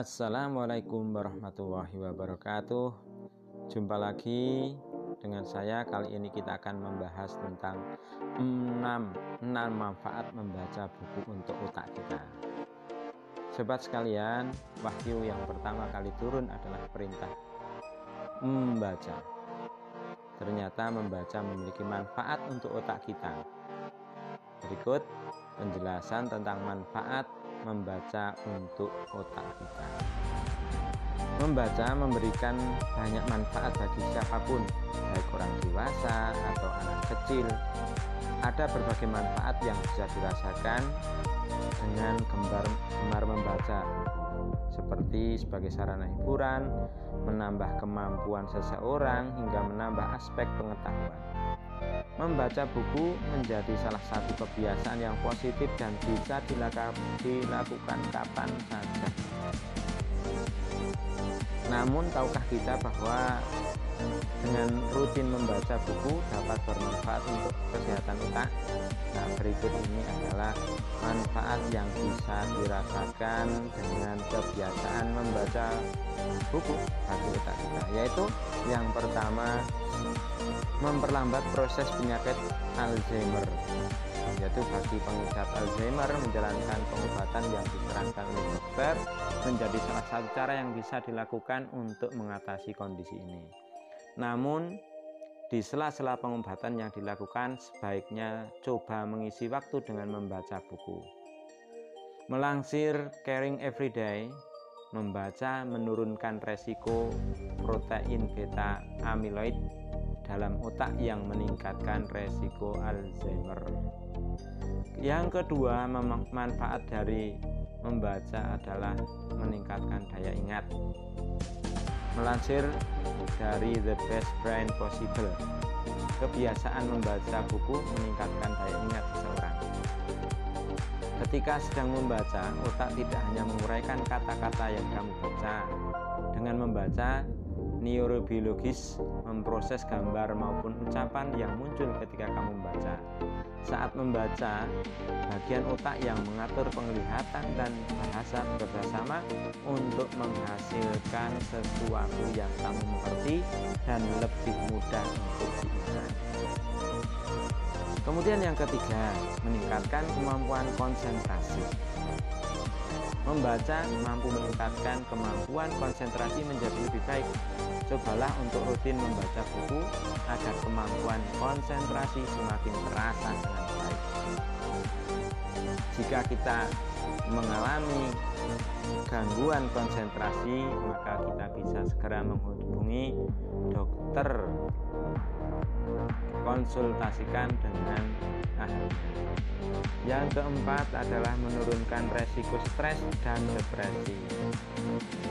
Assalamualaikum warahmatullahi wabarakatuh. Jumpa lagi dengan saya. Kali ini kita akan membahas tentang 6, 6 manfaat membaca buku untuk otak kita. Sobat sekalian, wahyu yang pertama kali turun adalah perintah membaca. Ternyata membaca memiliki manfaat untuk otak kita. Berikut penjelasan tentang manfaat membaca untuk otak kita. Membaca memberikan banyak manfaat bagi siapa pun, baik orang dewasa atau anak kecil. Ada berbagai manfaat yang bisa dirasakan dengan gemar, gemar membaca, seperti sebagai sarana hiburan, menambah kemampuan seseorang, hingga menambah aspek pengetahuan. Membaca buku menjadi salah satu kebiasaan yang positif dan bisa dilakukan kapan saja. Namun tahukah kita bahwa dengan rutin membaca buku dapat bermanfaat untuk kesehatan otak? Nah, berikut ini adalah manfaat yang bisa dirasakan dengan kebiasaan membaca buku bagi otak kita, yaitu yang pertama memperlambat proses penyakit Alzheimer yaitu bagi pengidap Alzheimer menjalankan pengobatan yang disarankan oleh dokter menjadi salah satu cara yang bisa dilakukan untuk mengatasi kondisi ini. Namun di sela-sela pengobatan yang dilakukan sebaiknya coba mengisi waktu dengan membaca buku. Melangsir Caring Everyday, membaca menurunkan resiko protein beta amyloid dalam otak yang meningkatkan resiko Alzheimer. Yang kedua, manfaat dari membaca adalah meningkatkan daya ingat. Melansir dari The Best Brain Possible, kebiasaan membaca buku meningkatkan daya ingat seseorang. Ketika sedang membaca, otak tidak hanya menguraikan kata-kata yang kamu baca. Dengan membaca, neurobiologis memproses gambar maupun ucapan yang muncul ketika kamu membaca. Saat membaca, bagian otak yang mengatur penglihatan dan bahasa bekerjasama untuk menghasilkan sesuatu yang kamu mengerti dan lebih mudah untuk diingat. Kemudian yang ketiga, meningkatkan kemampuan konsentrasi. Membaca mampu meningkatkan kemampuan konsentrasi menjadi lebih baik. Cobalah untuk rutin membaca buku agar kemampuan konsentrasi semakin terasa dengan baik. Jika kita mengalami gangguan konsentrasi, maka kita bisa segera menghubungi dokter konsultasikan dengan. Yang keempat adalah menurunkan resiko stres dan depresi.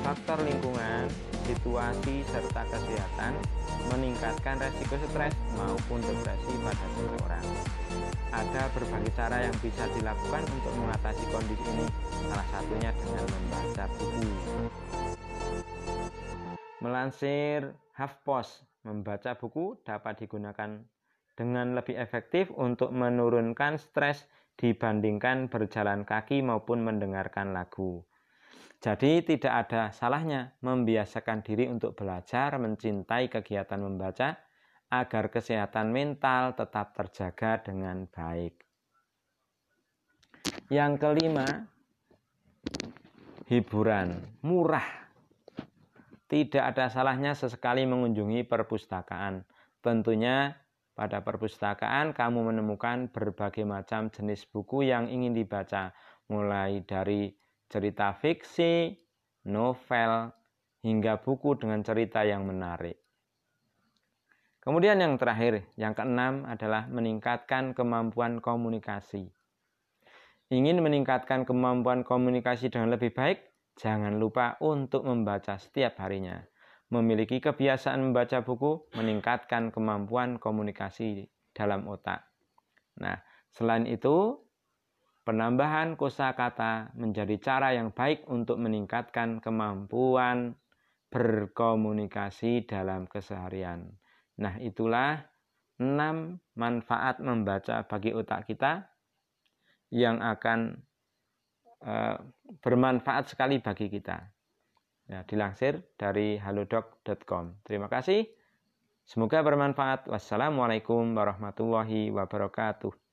Faktor lingkungan, situasi, serta kesehatan meningkatkan resiko stres maupun depresi pada seseorang. Ada berbagai cara yang bisa dilakukan untuk mengatasi kondisi ini, salah satunya dengan membaca buku. Melansir HuffPost, membaca buku dapat digunakan dengan lebih efektif untuk menurunkan stres dibandingkan berjalan kaki maupun mendengarkan lagu. Jadi tidak ada salahnya membiasakan diri untuk belajar mencintai kegiatan membaca agar kesehatan mental tetap terjaga dengan baik. Yang kelima, hiburan murah. Tidak ada salahnya sesekali mengunjungi perpustakaan. Tentunya pada perpustakaan, kamu menemukan berbagai macam jenis buku yang ingin dibaca, mulai dari cerita fiksi, novel, hingga buku dengan cerita yang menarik. Kemudian yang terakhir, yang keenam adalah meningkatkan kemampuan komunikasi. Ingin meningkatkan kemampuan komunikasi dengan lebih baik? Jangan lupa untuk membaca setiap harinya. Memiliki kebiasaan membaca buku meningkatkan kemampuan komunikasi dalam otak. Nah, selain itu, penambahan kosakata menjadi cara yang baik untuk meningkatkan kemampuan berkomunikasi dalam keseharian. Nah, itulah enam manfaat membaca bagi otak kita yang akan uh, bermanfaat sekali bagi kita. Ya, dilansir dari halodoc.com. Terima kasih. Semoga bermanfaat. Wassalamualaikum warahmatullahi wabarakatuh.